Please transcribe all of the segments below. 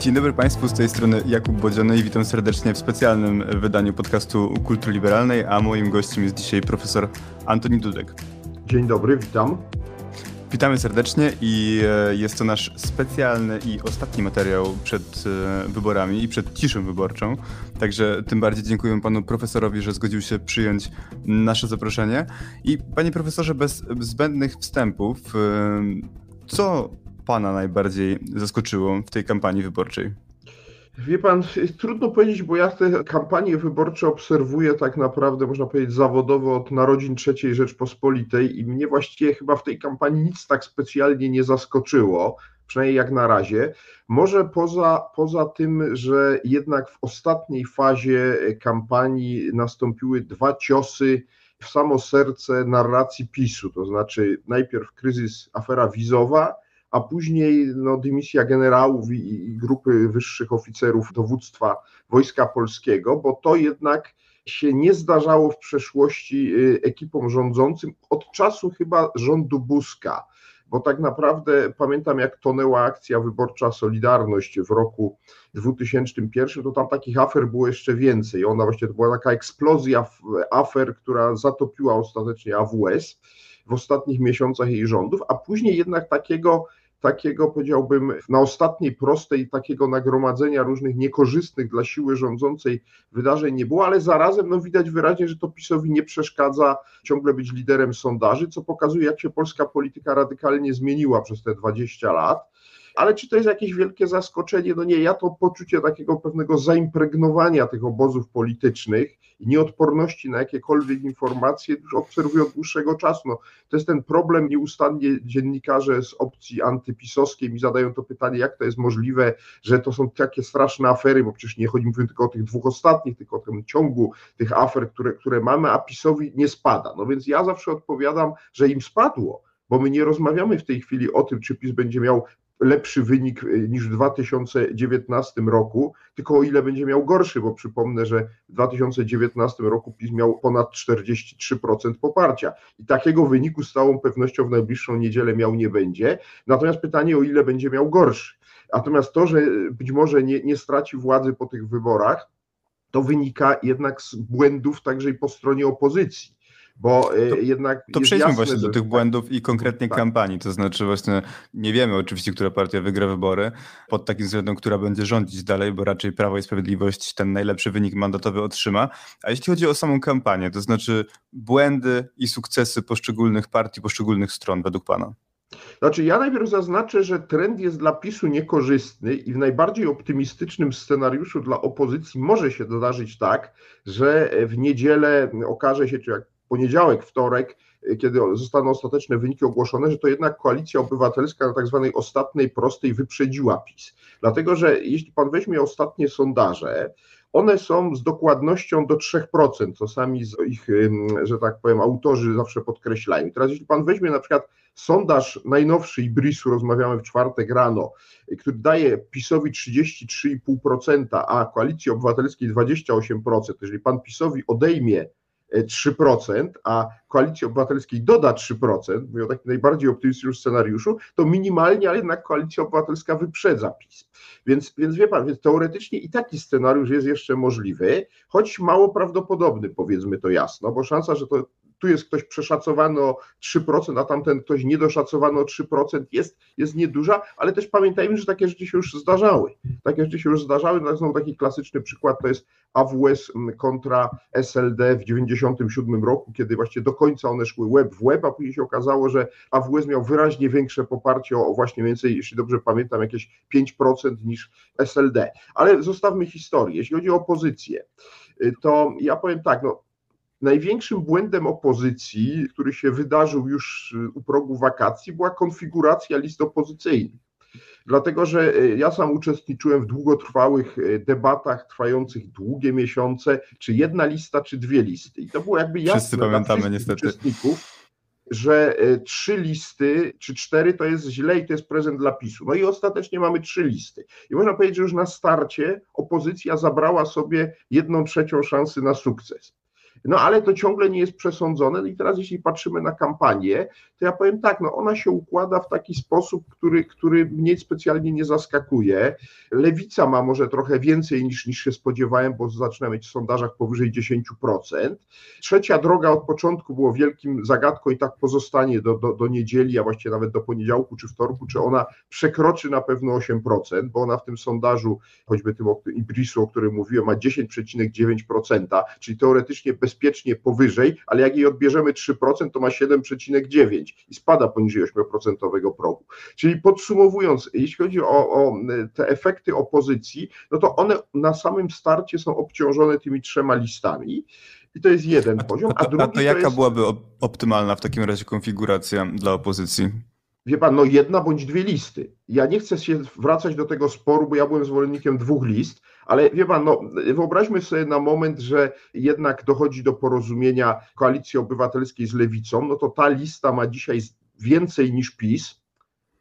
Dzień dobry Państwu, z tej strony Jakub Bodziony i witam serdecznie w specjalnym wydaniu podcastu Kultury Liberalnej, a moim gościem jest dzisiaj profesor Antoni Dudek. Dzień dobry, witam. Witamy serdecznie i e, jest to nasz specjalny i ostatni materiał przed e, wyborami i przed ciszą wyborczą. Także tym bardziej dziękuję panu profesorowi, że zgodził się przyjąć nasze zaproszenie. I panie profesorze, bez zbędnych wstępów, e, co pana najbardziej zaskoczyło w tej kampanii wyborczej? Wie pan, trudno powiedzieć, bo ja te kampanie wyborcze obserwuję tak naprawdę, można powiedzieć, zawodowo od narodzin III Rzeczpospolitej i mnie właściwie chyba w tej kampanii nic tak specjalnie nie zaskoczyło, przynajmniej jak na razie. Może poza, poza tym, że jednak w ostatniej fazie kampanii nastąpiły dwa ciosy w samo serce narracji PiSu, to znaczy najpierw kryzys, afera wizowa, a później no, dymisja generałów i, i grupy wyższych oficerów dowództwa Wojska Polskiego, bo to jednak się nie zdarzało w przeszłości y, ekipom rządzącym od czasu chyba rządu Buzka, bo tak naprawdę pamiętam jak tonęła akcja wyborcza Solidarność w roku 2001, to tam takich afer było jeszcze więcej. Ona właśnie to była taka eksplozja afer, która zatopiła ostatecznie AWS w ostatnich miesiącach jej rządów, a później jednak takiego takiego, powiedziałbym, na ostatniej prostej takiego nagromadzenia różnych niekorzystnych dla siły rządzącej wydarzeń nie było, ale zarazem no, widać wyraźnie, że to PiSowi nie przeszkadza ciągle być liderem sondaży, co pokazuje, jak się polska polityka radykalnie zmieniła przez te 20 lat ale czy to jest jakieś wielkie zaskoczenie? No nie, ja to poczucie takiego pewnego zaimpregnowania tych obozów politycznych i nieodporności na jakiekolwiek informacje już obserwuję od dłuższego czasu. No, to jest ten problem, nieustannie dziennikarze z opcji antypisowskiej mi zadają to pytanie, jak to jest możliwe, że to są takie straszne afery, bo przecież nie chodzi mi tylko o tych dwóch ostatnich, tylko o tym ciągu tych afer, które, które mamy, a PiSowi nie spada. No więc ja zawsze odpowiadam, że im spadło, bo my nie rozmawiamy w tej chwili o tym, czy PiS będzie miał lepszy wynik e, niż w 2019 roku, tylko o ile będzie miał gorszy, bo przypomnę, że w 2019 roku PiS miał ponad 43% poparcia i takiego wyniku z całą pewnością w najbliższą niedzielę miał nie będzie. Natomiast pytanie o ile będzie miał gorszy. Natomiast to, że być może nie, nie straci władzy po tych wyborach, to wynika jednak z błędów także i po stronie opozycji bo e, to, jednak. To przejdźmy właśnie do tych błędów i konkretnie tak. kampanii. To znaczy, właśnie nie wiemy oczywiście, która partia wygra wybory pod takim względem, która będzie rządzić dalej, bo raczej Prawo i Sprawiedliwość ten najlepszy wynik mandatowy otrzyma. A jeśli chodzi o samą kampanię, to znaczy błędy i sukcesy poszczególnych partii, poszczególnych stron, według Pana? Znaczy, ja najpierw zaznaczę, że trend jest dla PiSu niekorzystny i w najbardziej optymistycznym scenariuszu dla opozycji może się zdarzyć tak, że w niedzielę okaże się, czy jak poniedziałek, wtorek, y, kiedy zostaną ostateczne wyniki ogłoszone, że to jednak koalicja obywatelska na tak zwanej ostatniej prostej wyprzedziła PiS. Dlatego, że jeśli pan weźmie ostatnie sondaże, one są z dokładnością do 3%, co sami ich, że tak powiem, autorzy zawsze podkreślają. Teraz jeśli pan weźmie na przykład sondaż najnowszy Ibrisu, rozmawiamy w czwartek rano, y, który daje PiSowi 33,5%, a Koalicji Obywatelskiej 28%, jeżeli pan PiSowi odejmie 3%, a Koalicji Obywatelskiej doda 3%, mówię o takim najbardziej optymistycznym scenariuszu, to minimalnie, ale jednak Koalicja Obywatelska wyprzedza PiS. Więc, więc wie pan, więc teoretycznie i taki scenariusz jest jeszcze możliwy, choć mało prawdopodobny, powiedzmy to jasno, bo szansa, że to tu jest ktoś przeszacowany o 3%, a tamten ktoś niedoszacowany o 3%, jest, jest nieduża, ale też pamiętajmy, że takie rzeczy się już zdarzały. Takie rzeczy się już zdarzały, no znowu taki klasyczny przykład to jest AWS kontra SLD w 97 roku, kiedy właśnie do końca one szły web w web, a później się okazało, że AWS miał wyraźnie większe poparcie o właśnie więcej, jeśli dobrze pamiętam, jakieś 5% niż SLD. Ale zostawmy historię. Jeśli chodzi o opozycję, to ja powiem tak, no Największym błędem opozycji, który się wydarzył już y, u progu wakacji, była konfiguracja list opozycyjnych. Dlatego, że y, ja sam uczestniczyłem w długotrwałych y, debatach trwających długie miesiące, czy jedna lista, czy dwie listy. I to było jakby jasne Wszyscy pamiętamy niestety. uczestników, że trzy listy czy cztery to jest źle i to jest prezent dla PiSu. No i ostatecznie mamy trzy listy. I można powiedzieć, że już na starcie opozycja zabrała sobie jedną trzecią szansy na sukces. No ale to ciągle nie jest przesądzone. No I teraz, jeśli patrzymy na kampanię, to ja powiem tak, no ona się układa w taki sposób, który, który mnie specjalnie nie zaskakuje. Lewica ma może trochę więcej niż, niż się spodziewałem, bo zaczyna mieć w sondażach powyżej 10%. Trzecia droga od początku było wielkim zagadką i tak pozostanie do, do, do niedzieli, a właściwie nawet do poniedziałku czy wtorku, czy ona przekroczy na pewno 8%, bo ona w tym sondażu, choćby tym Ibrisu, o którym mówiłem, ma 10,9%, czyli teoretycznie bezpiecznie powyżej, ale jak jej odbierzemy 3%, to ma 7,9% i spada poniżej 8% progu. Czyli podsumowując, jeśli chodzi o, o te efekty opozycji, no to one na samym starcie są obciążone tymi trzema listami. I to jest jeden poziom. A, drugi a to jaka to jest... byłaby optymalna w takim razie konfiguracja dla opozycji? Wie pan, no jedna bądź dwie listy. Ja nie chcę się wracać do tego sporu, bo ja byłem zwolennikiem dwóch list, ale wie pan, no, wyobraźmy sobie na moment, że jednak dochodzi do porozumienia koalicji obywatelskiej z lewicą, no to ta lista ma dzisiaj więcej niż PiS,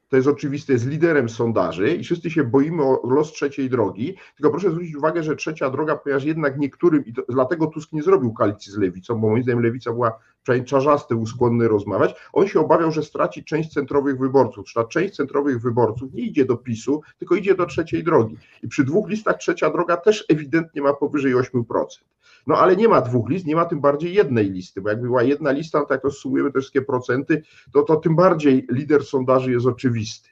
to jest oczywiste, jest liderem sondaży i wszyscy się boimy o los trzeciej drogi. Tylko proszę zwrócić uwagę, że trzecia droga, ponieważ jednak niektórym, i to, dlatego Tusk nie zrobił koalicji z lewicą, bo moim zdaniem lewica była przynajmniej czarzasty, skłonny rozmawiać, on się obawiał, że straci część centrowych wyborców. Ta część centrowych wyborców nie idzie do PiSu, tylko idzie do trzeciej drogi. I przy dwóch listach trzecia droga też ewidentnie ma powyżej 8%. No ale nie ma dwóch list, nie ma tym bardziej jednej listy, bo jakby była jedna lista, to jak rozsumujemy te wszystkie procenty, to, to tym bardziej lider sondaży jest oczywisty.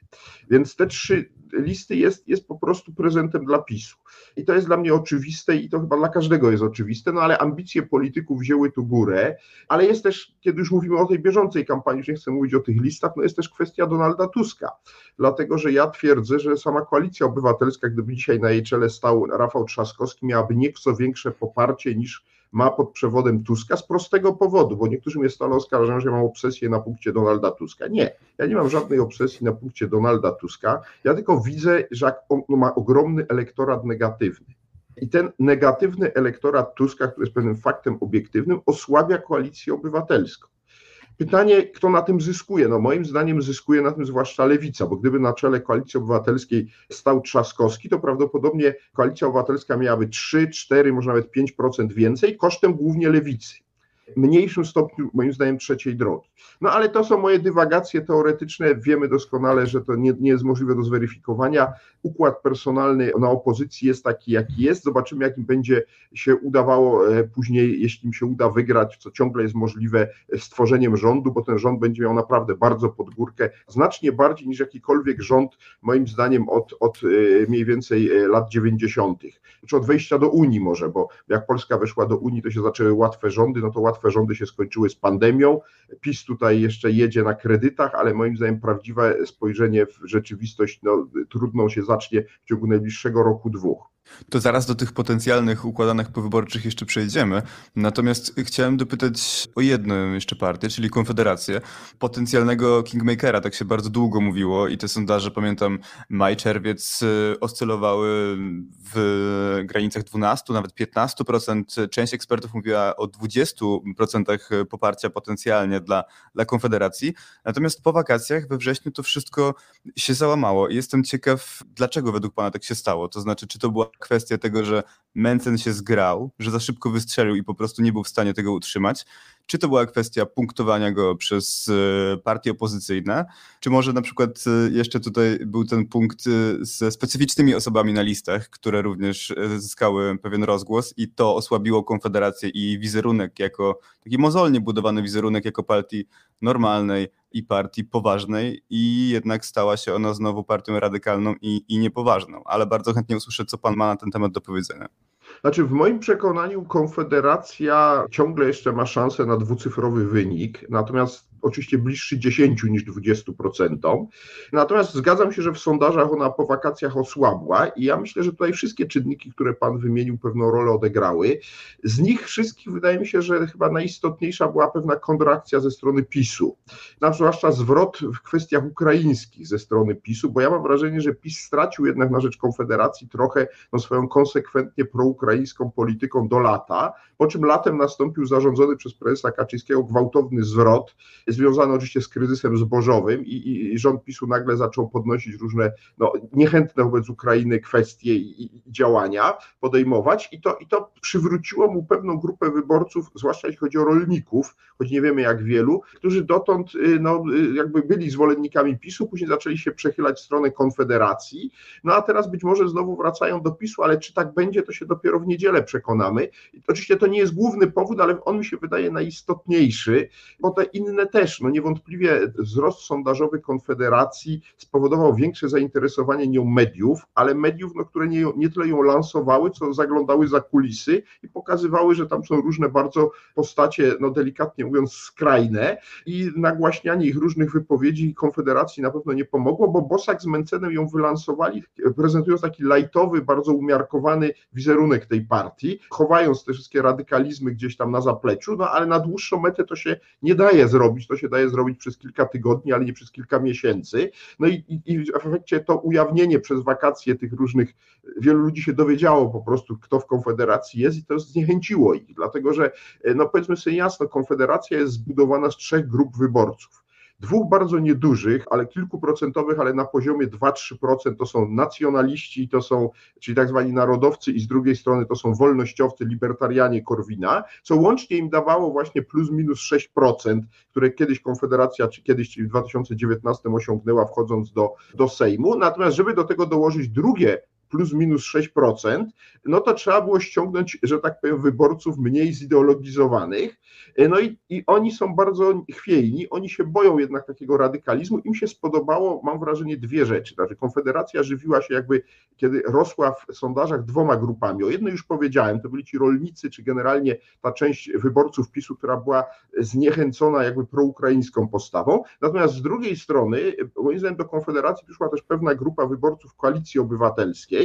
Więc te trzy listy jest, jest po prostu prezentem dla PiSu. I to jest dla mnie oczywiste i to chyba dla każdego jest oczywiste, no ale ambicje polityków wzięły tu górę, ale jest też, kiedy już mówimy o tej bieżącej kampanii, już nie chcę mówić o tych listach, no jest też kwestia Donalda Tuska, dlatego że ja twierdzę, że sama koalicja obywatelska, gdyby dzisiaj na jej czele stał Rafał Trzaskowski, miałaby nieco większe poparcie niż ma pod przewodem Tuska z prostego powodu, bo niektórzy mnie stale oskarżają, że mam obsesję na punkcie Donalda Tuska. Nie, ja nie mam żadnej obsesji na punkcie Donalda Tuska, ja tylko widzę, że on ma ogromny elektorat negatywny. I ten negatywny elektorat Tuska, który jest pewnym faktem obiektywnym, osłabia koalicję obywatelską. Pytanie, kto na tym zyskuje? No moim zdaniem zyskuje na tym zwłaszcza lewica, bo gdyby na czele Koalicji Obywatelskiej stał Trzaskowski, to prawdopodobnie Koalicja Obywatelska miałaby 3, 4, może nawet 5% więcej, kosztem głównie lewicy mniejszym stopniu, moim zdaniem, trzeciej drogi. No ale to są moje dywagacje teoretyczne. Wiemy doskonale, że to nie, nie jest możliwe do zweryfikowania. Układ personalny na opozycji jest taki, jaki jest. Zobaczymy, jakim będzie się udawało e, później, jeśli im się uda wygrać, co ciągle jest możliwe stworzeniem rządu, bo ten rząd będzie miał naprawdę bardzo pod górkę, znacznie bardziej niż jakikolwiek rząd, moim zdaniem, od, od e, mniej więcej e, lat 90., czy od wejścia do Unii może, bo jak Polska weszła do Unii, to się zaczęły łatwe rządy, no to łatwe łatwe rządy się skończyły z pandemią. PiS tutaj jeszcze jedzie na kredytach, ale moim zdaniem prawdziwe spojrzenie w rzeczywistość no, trudno się zacznie w ciągu najbliższego roku, dwóch. To zaraz do tych potencjalnych układanych powyborczych jeszcze przejdziemy. Natomiast chciałem dopytać o jedną jeszcze partię, czyli Konfederację. Potencjalnego kingmakera, tak się bardzo długo mówiło i te sondaże, pamiętam, maj, czerwiec y, oscylowały w granicach 12, nawet 15%. Część ekspertów mówiła o 20% poparcia potencjalnie dla, dla Konfederacji. Natomiast po wakacjach we wrześniu to wszystko się załamało. Jestem ciekaw, dlaczego według Pana tak się stało. To znaczy, czy to była kwestia tego, że Mencen się zgrał, że za szybko wystrzelił i po prostu nie był w stanie tego utrzymać, czy to była kwestia punktowania go przez e, partie opozycyjne, czy może na przykład e, jeszcze tutaj był ten punkt e, ze specyficznymi osobami na listach, które również zyskały pewien rozgłos i to osłabiło Konfederację i wizerunek jako, taki mozolnie budowany wizerunek jako partii normalnej i partii poważnej i jednak stała się ona znowu partią radykalną i, i niepoważną. Ale bardzo chętnie usłyszę, co pan ma na ten temat do powiedzenia. Znaczy, w moim przekonaniu Konfederacja ciągle jeszcze ma szansę na dwucyfrowy wynik, natomiast oczywiście bliższy 10 niż 20%. Natomiast zgadzam się, że w sondażach ona po wakacjach osłabła i ja myślę, że tutaj wszystkie czynniki, które Pan wymienił, pewną rolę odegrały. Z nich wszystkich wydaje mi się, że chyba najistotniejsza była pewna kontrakcja ze strony PiSu, na zwłaszcza zwrot w kwestiach ukraińskich ze strony PiSu, bo ja mam wrażenie, że PiS stracił jednak na rzecz Konfederacji trochę no, swoją konsekwentnie proukraińską polityką do lata, po czym latem nastąpił zarządzony przez prezesa Kaczyńskiego gwałtowny zwrot związane oczywiście z kryzysem zbożowym i, i rząd PiSu nagle zaczął podnosić różne no, niechętne wobec Ukrainy kwestie i, i, działania podejmować i to, i to przywróciło mu pewną grupę wyborców, zwłaszcza jeśli chodzi o rolników, choć nie wiemy jak wielu, którzy dotąd y, no, y, jakby byli zwolennikami PiSu, później zaczęli się przechylać w stronę Konfederacji, no a teraz być może znowu wracają do PiSu, ale czy tak będzie, to się dopiero w niedzielę przekonamy. Oczywiście to nie jest główny powód, ale on mi się wydaje najistotniejszy, bo te inne też, no niewątpliwie wzrost sondażowy Konfederacji spowodował większe zainteresowanie nią mediów, ale mediów, no, które nie, nie tyle ją lansowały, co zaglądały za kulisy i pokazywały, że tam są różne bardzo postacie, no delikatnie mówiąc, skrajne i nagłaśnianie ich różnych wypowiedzi Konfederacji na pewno nie pomogło, bo Bosak z Mencenem ją wylansowali, prezentując taki lajtowy, bardzo umiarkowany wizerunek tej partii, chowając te wszystkie radykalizmy gdzieś tam na zapleczu, no ale na dłuższą metę to się nie daje zrobić, to się daje zrobić przez kilka tygodni, ale nie przez kilka miesięcy. No i, i, i w efekcie to ujawnienie przez wakacje tych różnych, wielu ludzi się dowiedziało po prostu, kto w Konfederacji jest i to zniechęciło ich, dlatego że, no powiedzmy sobie jasno, Konfederacja jest zbudowana z trzech grup wyborców dwóch bardzo niedużych, ale kilkuprocentowych, ale na poziomie 2-3% to są nacjonaliści, to są, czyli tak zwani narodowcy i z drugiej strony to są wolnościowcy, libertarianie Korwina, co łącznie im dawało właśnie plus minus 6%, które kiedyś Konfederacja, czy kiedyś, czyli w 2019 osiągnęła wchodząc do, do Sejmu. Natomiast żeby do tego dołożyć drugie plus minus 6%, no to trzeba było ściągnąć, że tak powiem, wyborców mniej zideologizowanych. No i, i oni są bardzo chwiejni, oni się boją jednak takiego radykalizmu. Im się spodobało, mam wrażenie, dwie rzeczy. Znaczy, Konfederacja żywiła się jakby, kiedy rosła w sondażach dwoma grupami. O jednej już powiedziałem, to byli ci rolnicy, czy generalnie ta część wyborców PiSu, która była zniechęcona jakby proukraińską postawą. Natomiast z drugiej strony, moim zdaniem do Konfederacji przyszła też pewna grupa wyborców Koalicji Obywatelskiej,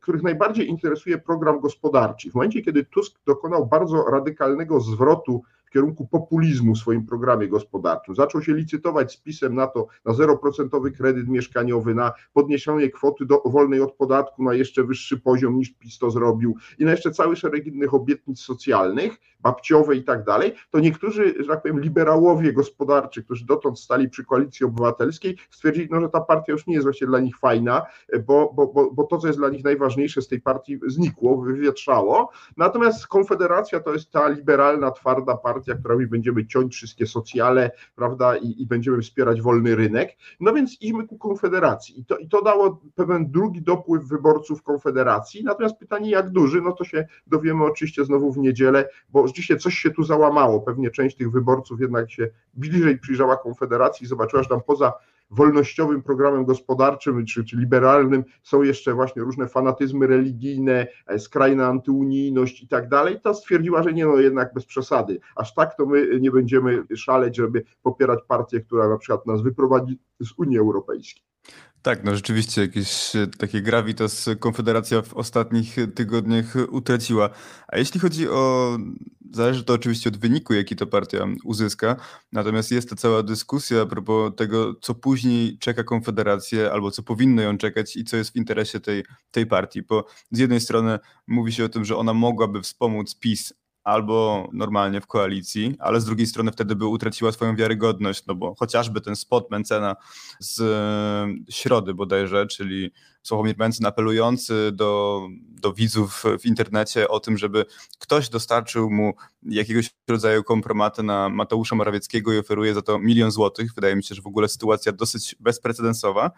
których najbardziej interesuje program gospodarczy. W momencie, kiedy Tusk dokonał bardzo radykalnego zwrotu kierunku populizmu w swoim programie gospodarczym. Zaczął się licytować z pisem na to, na 0% kredyt mieszkaniowy, na podniesienie kwoty do, wolnej od podatku na jeszcze wyższy poziom niż PiS to zrobił i na jeszcze cały szereg innych obietnic socjalnych, babciowe i tak dalej, to niektórzy, że tak powiem, liberałowie gospodarczy, którzy dotąd stali przy koalicji obywatelskiej, stwierdzili, no, że ta partia już nie jest właśnie dla nich fajna, bo, bo, bo, bo to, co jest dla nich najważniejsze z tej partii znikło, wywietrzało. Natomiast Konfederacja to jest ta liberalna, twarda partia, partia, którymi będziemy ciąć wszystkie socjale, prawda, i, i będziemy wspierać wolny rynek. No więc idźmy ku Konfederacji. I to, I to dało pewien drugi dopływ wyborców Konfederacji. Natomiast pytanie, jak duży, no to się dowiemy oczywiście znowu w niedzielę, bo rzeczywiście coś się tu załamało. Pewnie część tych wyborców jednak się bliżej przyjrzała Konfederacji i zobaczyła, że tam poza wolnościowym programem gospodarczym czy, czy liberalnym są jeszcze właśnie różne fanatyzmy religijne, e, skrajna antyunijność i tak dalej, to stwierdziła, że nie no, jednak bez przesady. Aż tak to my nie będziemy szaleć, żeby popierać partię, która na przykład nas wyprowadzi z Unii Europejskiej. Tak, no rzeczywiście jakieś e, takie gravitas Konfederacja w ostatnich tygodniach utraciła. A jeśli chodzi o, zależy to oczywiście od wyniku, jaki to partia uzyska, natomiast jest to cała dyskusja a propos tego, co później czeka Konfederację, albo co powinno ją czekać i co jest w interesie tej, tej partii, bo z jednej strony mówi się o tym, że ona mogłaby wspomóc PiS albo normalnie w koalicji, ale z drugiej strony wtedy by utraciła swoją wiarygodność, no bo chociażby ten spot Mencena z e, środy bodajże, czyli Sławomir Mencen apelujący do, do widzów w internecie o tym, żeby ktoś dostarczył mu jakiegoś rodzaju kompromatę na Mateusza Morawieckiego i oferuje za to milion złotych. Wydaje mi się, że w ogóle sytuacja dosyć bezprecedensowa.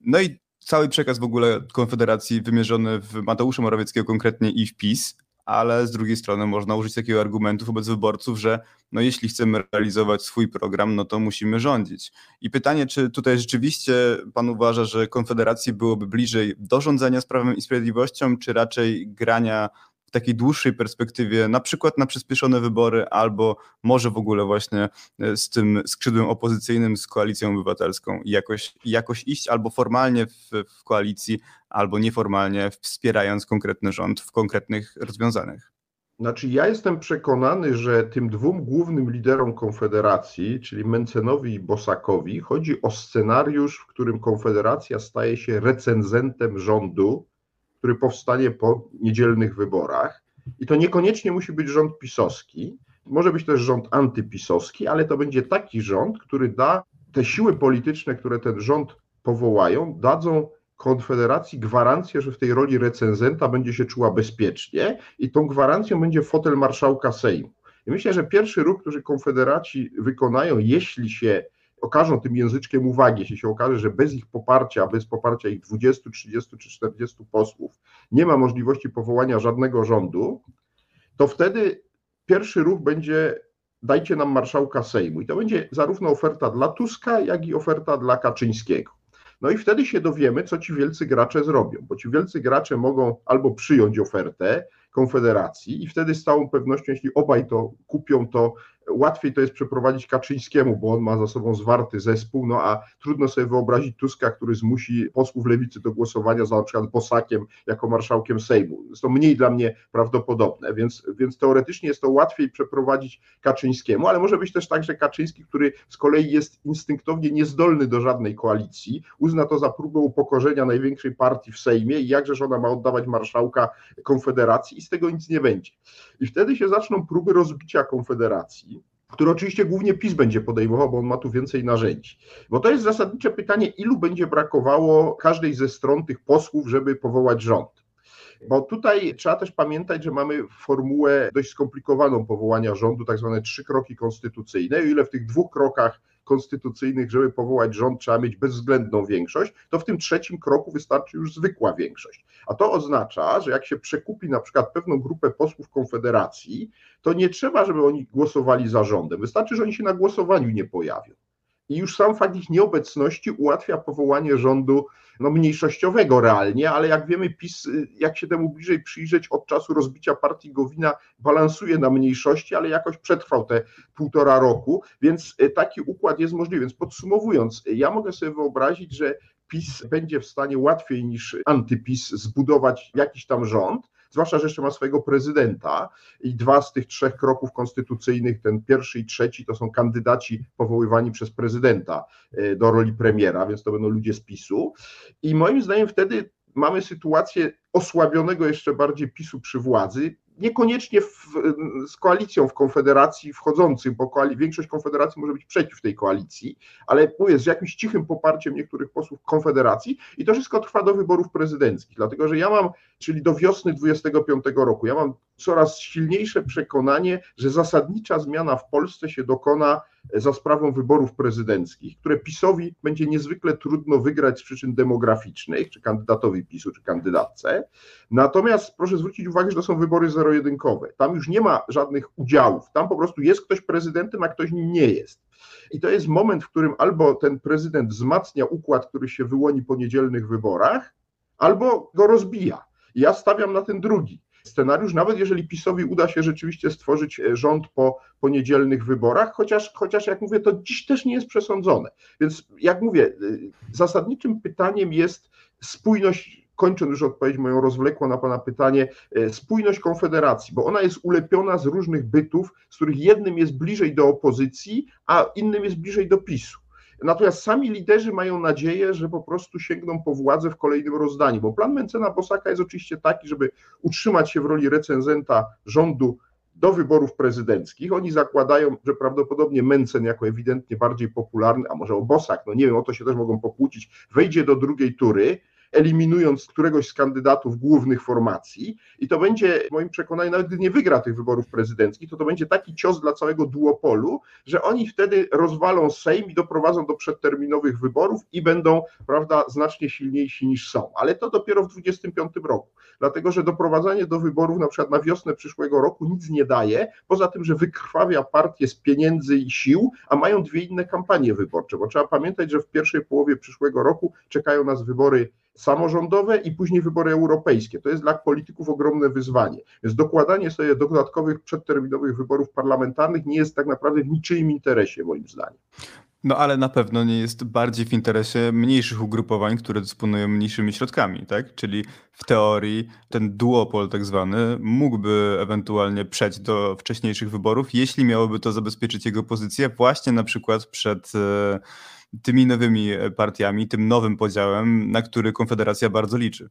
No i cały przekaz w ogóle Konfederacji wymierzony w Mateusza Morawieckiego konkretnie i w PiS, ale z drugiej strony można użyć takiego argumentu wobec wyborców, że no jeśli chcemy realizować swój program, no to musimy rządzić. I pytanie, czy tutaj rzeczywiście pan uważa, że Konfederacji byłoby bliżej do rządzenia z Prawem i Sprawiedliwością, czy raczej grania w takiej dłuższej perspektywie, na przykład na przyspieszone wybory, albo może w ogóle właśnie e, z tym skrzydłem opozycyjnym, z koalicją obywatelską jakoś, jakoś iść albo formalnie w, w koalicji, albo nieformalnie wspierając konkretny rząd w konkretnych rozwiązaniach. Znaczy, ja jestem przekonany, że tym dwóm głównym liderom Konfederacji, czyli Mencenowi i Bosakowi, chodzi o scenariusz, w którym Konfederacja staje się recenzentem rządu, który powstanie po niedzielnych wyborach. I to niekoniecznie musi być rząd pisowski, Może być też rząd antypisowski, ale to będzie taki rząd, który da te siły polityczne, które ten rząd powołają, dadzą Konfederacji gwarancję, że w tej roli recenzenta będzie się czuła bezpiecznie i tą gwarancją będzie fotel marszałka Sejmu. I myślę, że pierwszy ruch, który Konfederaci wykonają, jeśli się okażą tym języczkiem uwagi, jeśli się okaże, że bez ich poparcia, bez poparcia ich 20, 30 czy 40 posłów nie ma możliwości powołania żadnego rządu, to wtedy pierwszy ruch będzie dajcie nam marszałka Sejmu. I to będzie zarówno oferta dla Tuska, jak i oferta dla Kaczyńskiego. No i wtedy się dowiemy, co ci wielcy gracze zrobią, bo ci wielcy gracze mogą albo przyjąć ofertę Konfederacji i wtedy z całą pewnością, jeśli obaj to kupią, to łatwiej to jest przeprowadzić Kaczyńskiemu, bo on ma za sobą zwarty zespół, no a trudno sobie wyobrazić Tuska, który zmusi posłów lewicy do głosowania za na przykład Bosakiem jako marszałkiem Sejmu. Jest to mniej dla mnie prawdopodobne, więc, więc teoretycznie jest to łatwiej przeprowadzić Kaczyńskiemu, ale może być też tak, że Kaczyński, który z kolei jest instynktownie niezdolny do żadnej koalicji, uzna to za próbę upokorzenia największej partii w Sejmie i jakżeż ona ma oddawać marszałka Konfederacji i z tego nic nie będzie. I wtedy się zaczną próby rozbicia Konfederacji, które oczywiście głównie PiS będzie podejmował, bo on ma tu więcej narzędzi. Bo to jest zasadnicze pytanie, ilu będzie brakowało każdej ze stron tych posłów, żeby powołać rząd. Bo tutaj trzeba też pamiętać, że mamy formułę dość skomplikowaną powołania rządu, tak zwane trzy kroki konstytucyjne, i ile w tych dwóch krokach konstytucyjnych, żeby powołać rząd, trzeba mieć bezwzględną większość, to w tym trzecim kroku wystarczy już zwykła większość. A to oznacza, że jak się przekupi na przykład pewną grupę posłów Konfederacji, to nie trzeba, żeby oni głosowali za rządem. Wystarczy, że oni się na głosowaniu nie pojawią. I już sam fakt ich nieobecności ułatwia powołanie rządu no, mniejszościowego realnie, ale jak wiemy, PiS, y, jak się temu bliżej przyjrzeć, od czasu rozbicia partii Gowina balansuje na mniejszości, ale jakoś przetrwał te półtora roku, więc y, taki układ jest możliwy. Więc podsumowując, ja mogę sobie wyobrazić, że PiS będzie w stanie łatwiej niż antyPiS zbudować jakiś tam rząd, zwłaszcza, że jeszcze ma swojego prezydenta i dwa z tych trzech kroków konstytucyjnych, ten pierwszy i trzeci, to są kandydaci powoływani przez prezydenta e, do roli premiera, więc to będą ludzie z PiSu. I moim zdaniem wtedy mamy sytuację osłabionego jeszcze bardziej PiSu przy władzy, niekoniecznie w, z koalicją w Konfederacji wchodzącym, bo koali, większość Konfederacji może być przeciw tej koalicji, ale mówię, z jakimś cichym poparciem niektórych posłów Konfederacji i to wszystko trwa do wyborów prezydenckich, dlatego że ja mam, czyli do wiosny 25 roku, ja mam coraz silniejsze przekonanie, że zasadnicza zmiana w Polsce się dokona za sprawą wyborów prezydenckich, które PiSowi będzie niezwykle trudno wygrać z przyczyn demograficznych, czy kandydatowi PiSu, czy kandydatce. Natomiast proszę zwrócić uwagę, że to są wybory zero-jedynkowe. Tam już nie ma żadnych udziałów. Tam po prostu jest ktoś prezydentem, a ktoś nim nie jest. I to jest moment, w którym albo ten prezydent wzmacnia układ, który się wyłoni po niedzielnych wyborach, albo go rozbija. Ja stawiam na ten drugi scenariusz, nawet jeżeli PiSowi uda się rzeczywiście stworzyć e, rząd po, po niedzielnych wyborach, chociaż, chociaż jak mówię, to dziś też nie jest przesądzone. Więc jak mówię, e, zasadniczym pytaniem jest spójność kończąc już odpowiedź moją rozwlekłą na Pana pytanie, e, spójność Konfederacji, bo ona jest ulepiona z różnych bytów, z których jednym jest bliżej do opozycji, a innym jest bliżej do PiSu. Natomiast sami liderzy mają nadzieję, że po prostu sięgną po władzę w kolejnym rozdaniu, bo plan Mencena Bosaka jest oczywiście taki, żeby utrzymać się w roli recenzenta rządu do wyborów prezydenckich. Oni zakładają, że prawdopodobnie Mencen jako ewidentnie bardziej popularny, a może o Bosak, no nie wiem, o to się też mogą pokłócić, wejdzie do drugiej tury eliminując któregoś z kandydatów głównych formacji i to będzie, w moim przekonaniu, nawet gdy nie wygra tych wyborów prezydenckich, to to będzie taki cios dla całego duopolu, że oni wtedy rozwalą Sejm i doprowadzą do przedterminowych wyborów i będą, prawda, znacznie silniejsi niż są. Ale to dopiero w 2025 roku, dlatego że doprowadzanie do wyborów na przykład na wiosnę przyszłego roku nic nie daje, poza tym, że wykrwawia partię z pieniędzy i sił, a mają dwie inne kampanie wyborcze, bo trzeba pamiętać, że w pierwszej połowie przyszłego roku czekają nas wybory samorządowe i później wybory europejskie. To jest dla polityków ogromne wyzwanie. Więc dokładanie sobie dodatkowych przedterminowych wyborów parlamentarnych nie jest tak naprawdę w niczyim interesie, moim zdaniem. No ale na pewno nie jest bardziej w interesie mniejszych ugrupowań, które dysponują mniejszymi środkami, tak? Czyli w teorii ten duopol tak zwany mógłby ewentualnie przejść do wcześniejszych wyborów, jeśli miałoby to zabezpieczyć jego pozycję właśnie na przykład przed e, tymi nowymi partiami, tym nowym podziałem, na który Konfederacja bardzo liczy.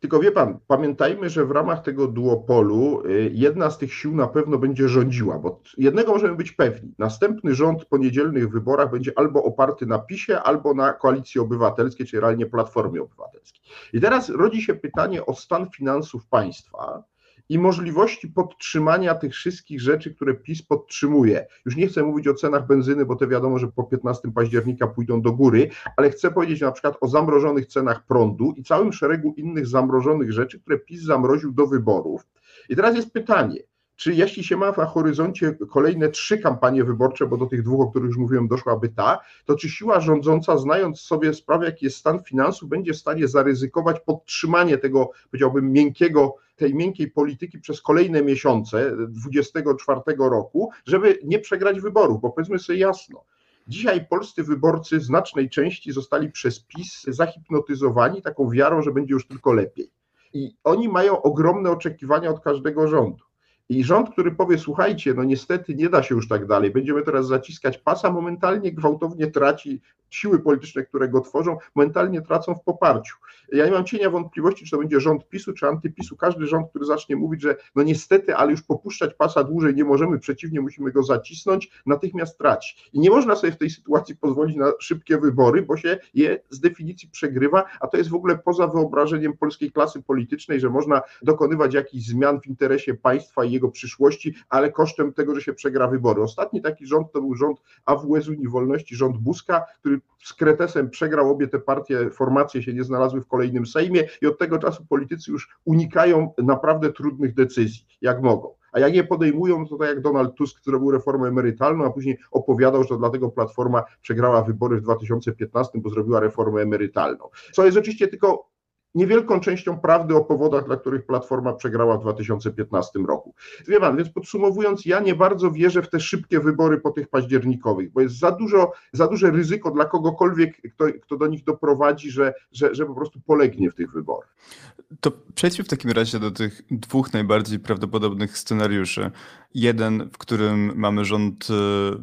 Tylko wie pan, pamiętajmy, że w ramach tego duopolu y, jedna z tych sił na pewno będzie rządziła, bo jednego możemy być pewni. Następny rząd po niedzielnych wyborach będzie albo oparty na PiSie, albo na koalicji obywatelskiej, czyli realnie Platformie Obywatelskiej. I teraz rodzi się pytanie o stan finansów państwa i możliwości podtrzymania tych wszystkich rzeczy, które PiS podtrzymuje. Już nie chcę mówić o cenach benzyny, bo te wiadomo, że po 15 października pójdą do góry, ale chcę powiedzieć na przykład o zamrożonych cenach prądu i całym szeregu innych zamrożonych rzeczy, które PiS zamroził do wyborów. I teraz jest pytanie, czy jeśli się ma na horyzoncie kolejne trzy kampanie wyborcze, bo do tych dwóch, o których już mówiłem, doszłaby ta, to czy siła rządząca, znając sobie sprawę, jaki jest stan finansów, będzie w stanie zaryzykować podtrzymanie tego, powiedziałbym, miękkiego, tej miękkiej polityki przez kolejne miesiące 2024 roku, żeby nie przegrać wyborów, bo powiedzmy sobie jasno, Dzisiaj polscy wyborcy znacznej części zostali przez PiS zahipnotyzowani taką wiarą, że będzie już tylko lepiej. I oni mają ogromne oczekiwania od każdego rządu. I rząd, który powie, słuchajcie, no niestety nie da się już tak dalej, będziemy teraz zaciskać pasa, momentalnie gwałtownie traci siły polityczne, które go tworzą, momentalnie tracą w poparciu. Ja nie mam cienia wątpliwości, czy to będzie rząd PiSu, czy antypisu. Każdy rząd, który zacznie mówić, że no niestety, ale już popuszczać pasa dłużej nie możemy, przeciwnie, musimy go zacisnąć, natychmiast traci. I nie można sobie w tej sytuacji pozwolić na szybkie wybory, bo się je z definicji przegrywa, a to jest w ogóle poza wyobrażeniem polskiej klasy politycznej, że można dokonywać jakichś zmian w interesie państwa i jego przyszłości, ale kosztem tego, że się przegra wybory. Ostatni taki rząd to był rząd AWS Unii rząd Buzka, który z Kretesem przegrał obie te partie, formacje się nie znalazły w kolejnym Sejmie i od tego czasu politycy już unikają naprawdę trudnych decyzji, jak mogą. A jak je podejmują, to tak jak Donald Tusk zrobił reformę emerytalną, a później opowiadał, że dlatego Platforma przegrała wybory w 2015, bo zrobiła reformę emerytalną. Co jest oczywiście tylko niewielką częścią prawdy o powodach, dla których Platforma przegrała w 2015 roku. Wie pan, więc podsumowując, ja nie bardzo wierzę w te szybkie wybory po tych październikowych, bo jest za dużo, za duże ryzyko dla kogokolwiek, kto, kto do nich doprowadzi, że, że, że po prostu polegnie w tych wyborach. To przejdźmy w takim razie do tych dwóch najbardziej prawdopodobnych scenariuszy. Jeden, w którym mamy rząd, e,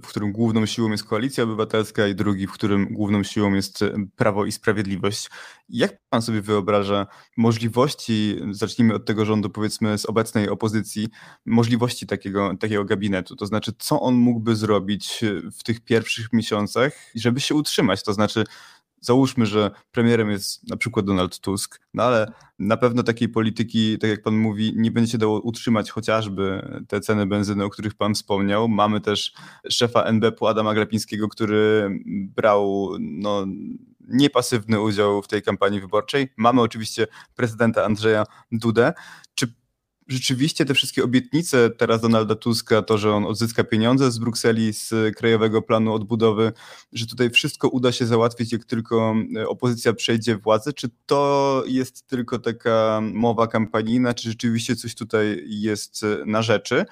w którym główną siłą jest koalicja obywatelska, i drugi, w którym główną siłą jest e, prawo i sprawiedliwość. Jak pan sobie wyobraża możliwości, zacznijmy od tego rządu, powiedzmy z obecnej opozycji, możliwości takiego, takiego gabinetu? To znaczy, co on mógłby zrobić w tych pierwszych miesiącach, żeby się utrzymać? To znaczy, załóżmy, że premierem jest na przykład Donald Tusk, no ale na pewno takiej polityki, tak jak pan mówi, nie będzie się dało utrzymać chociażby te ceny benzyny, o których pan wspomniał. Mamy też szefa NBP Adama Glapińskiego, który brał no, niepasywny udział w tej kampanii wyborczej. Mamy oczywiście prezydenta Andrzeja Dudę. Czy rzeczywiście te wszystkie obietnice teraz Donalda Tuska, to, że on odzyska pieniądze z Brukseli, z Krajowego Planu Odbudowy, że tutaj wszystko uda się załatwić, jak tylko e, opozycja przejdzie władzę, czy to jest tylko taka mowa kampanijna, czy rzeczywiście coś tutaj jest e, na rzeczy?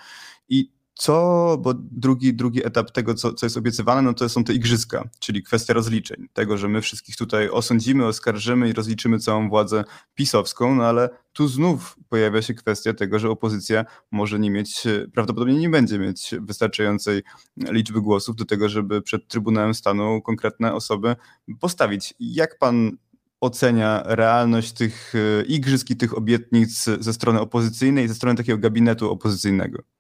I co, bo drugi, drugi etap tego, co, co jest obiecywane, no to są te igrzyska, czyli kwestia rozliczeń. Tego, że my wszystkich tutaj osądzimy, oskarżymy i rozliczymy całą władzę pisowską, no ale tu znów pojawia się kwestia tego, że opozycja może nie mieć, prawdopodobnie nie będzie mieć wystarczającej liczby głosów do tego, żeby przed Trybunałem Stanu konkretne osoby postawić. Jak pan ocenia realność tych e, igrzysk i tych obietnic ze strony opozycyjnej, ze strony takiego gabinetu opozycyjnego?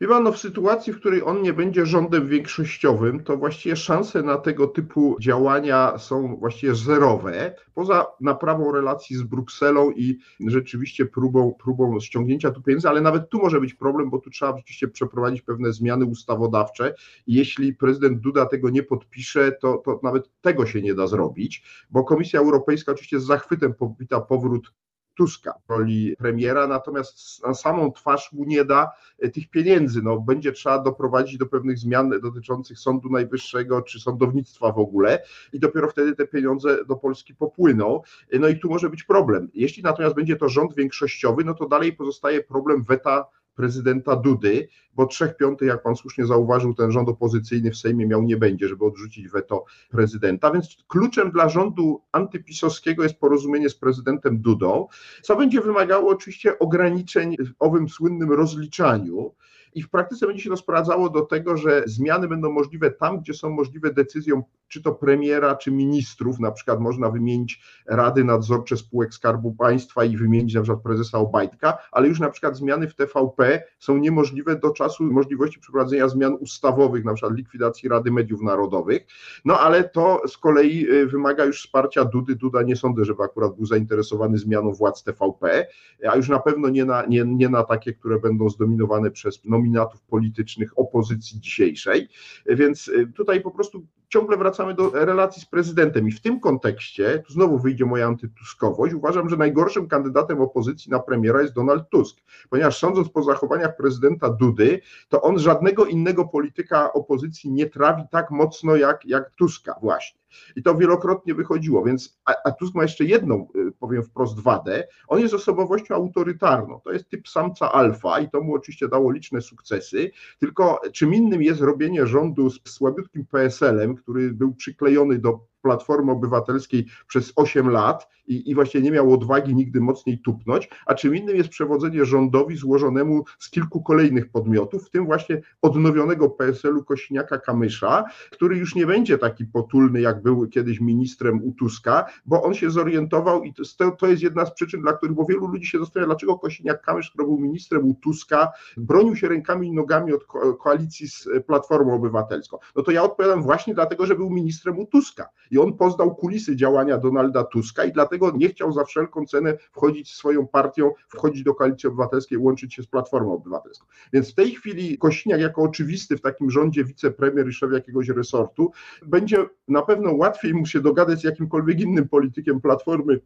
Wie pan, no w sytuacji, w której on nie będzie rządem większościowym, to właściwie szanse na tego typu działania są właściwie zerowe, poza naprawą relacji z Brukselą i rzeczywiście próbą, próbą ściągnięcia tu pieniędzy, ale nawet tu może być problem, bo tu trzeba rzeczywiście przeprowadzić pewne zmiany ustawodawcze. Jeśli prezydent Duda tego nie podpisze, to, to nawet tego się nie da zrobić, bo Komisja Europejska oczywiście z zachwytem powita powrót Tuska w roli premiera, natomiast na samą twarz mu nie da e, tych pieniędzy. No, będzie trzeba doprowadzić do pewnych zmian dotyczących Sądu Najwyższego czy sądownictwa w ogóle i dopiero wtedy te pieniądze do Polski popłyną. E, no i tu może być problem. Jeśli natomiast będzie to rząd większościowy, no to dalej pozostaje problem weta prezydenta Dudy, bo trzech piątych, jak pan słusznie zauważył, ten rząd opozycyjny w Sejmie miał nie będzie, żeby odrzucić weto prezydenta. Więc kluczem dla rządu antypisowskiego jest porozumienie z prezydentem Dudą, co będzie wymagało oczywiście ograniczeń w owym słynnym rozliczaniu. I w praktyce będzie się to sprowadzało do tego, że zmiany będą możliwe tam, gdzie są możliwe decyzją czy to premiera, czy ministrów, na przykład można wymienić rady nadzorcze spółek Skarbu Państwa i wymienić na przykład prezesa Obajtka, ale już na przykład zmiany w TVP są niemożliwe do czasu możliwości przeprowadzenia zmian ustawowych, na przykład likwidacji Rady Mediów Narodowych, no ale to z kolei y, wymaga już wsparcia Dudy, Duda nie sądzę, żeby akurat był zainteresowany zmianą władz TVP, a już na pewno nie na, nie, nie na takie, które będą zdominowane przez nominatów politycznych opozycji dzisiejszej, więc y, tutaj po prostu ciągle wracamy do relacji z prezydentem i w tym kontekście, tu znowu wyjdzie moja antytuskowość, uważam, że najgorszym kandydatem opozycji na premiera jest Donald Tusk, ponieważ sądząc po zachowaniach prezydenta Dudy, to on żadnego innego polityka opozycji nie trawi tak mocno jak, jak Tuska właśnie. I to wielokrotnie wychodziło, więc a, a Tusk ma jeszcze jedną, y, powiem wprost, wadę. On jest osobowością autorytarną. To jest typ samca alfa i to mu oczywiście dało liczne sukcesy. Tylko czym innym jest robienie rządu z słabiutkim PSL-em, który był przyklejony do Platformy Obywatelskiej przez 8 lat i, i właśnie nie miał odwagi nigdy mocniej tupnąć, a czym innym jest przewodzenie rządowi złożonemu z kilku kolejnych podmiotów, w tym właśnie odnowionego PSL-u Kośniaka-Kamysza, który już nie będzie taki potulny, jak był kiedyś ministrem u Tuska, bo on się zorientował i to, to jest jedna z przyczyn, dla których, bo wielu ludzi się zastanawia, dlaczego Kośniak-Kamysz, który był ministrem u Tuska, bronił się rękami i nogami od ko koalicji z Platformą Obywatelską. No to ja odpowiadam właśnie dlatego, że był ministrem u Tuska i on poznał kulisy działania Donalda Tuska i dlatego nie chciał za wszelką cenę wchodzić swoją partią, wchodzić do koalicji obywatelskiej, łączyć się z Platformą Obywatelską. Więc w tej chwili Kośniak jako oczywisty w takim rządzie wicepremier i szef jakiegoś resortu będzie na pewno łatwiej mu się dogadać z jakimkolwiek innym politykiem Platformy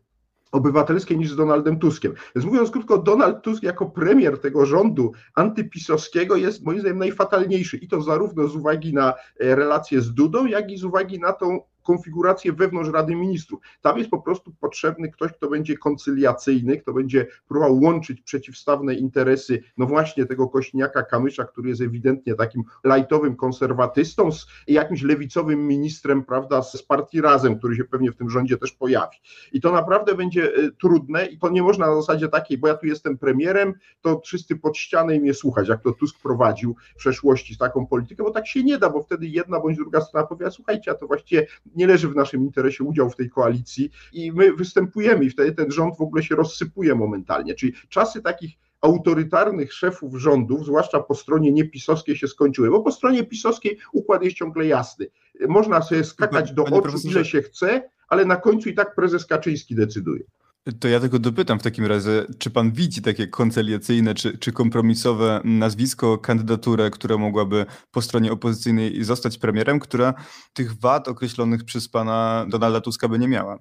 obywatelskiej niż z Donaldem Tuskiem. Więc mówiąc krótko, Donald Tusk jako premier tego rządu antypisowskiego jest moim zdaniem najfatalniejszy i to zarówno z uwagi na relacje z Dudą, jak i z uwagi na tą konfigurację wewnątrz Rady Ministrów. Tam jest po prostu potrzebny ktoś, kto będzie koncyliacyjny, kto będzie próbował łączyć przeciwstawne interesy, no właśnie tego Kośniaka Kamysza, który jest ewidentnie takim lajtowym konserwatystą, z jakimś lewicowym ministrem, prawda, z partii Razem, który się pewnie w tym rządzie też pojawi. I to naprawdę będzie y, trudne i to nie można na zasadzie takiej, bo ja tu jestem premierem, to wszyscy pod ścianę i mnie słuchać, jak to Tusk prowadził w przeszłości taką polityką, bo tak się nie da, bo wtedy jedna bądź druga strona powie, słuchajcie, a to właściwie nie leży w naszym interesie udział w tej koalicji i my występujemy i wtedy ten rząd w ogóle się rozsypuje momentalnie. Czyli czasy takich autorytarnych szefów rządów, zwłaszcza po stronie niepisowskiej, się skończyły, bo po stronie pisowskiej układ jest ciągle jasny. Można sobie skakać do oczu, ile się chce, ale na końcu i tak prezes Kaczyński decyduje. To ja tylko dopytam w takim razie, czy pan widzi takie koncyliacyjne czy, czy kompromisowe nazwisko, kandydaturę, która mogłaby po stronie opozycyjnej zostać premierem, która tych wad określonych przez pana Donalda Tuska by nie miała?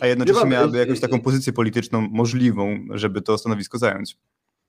A jednocześnie miałaby jakąś taką pozycję polityczną możliwą, żeby to stanowisko zająć.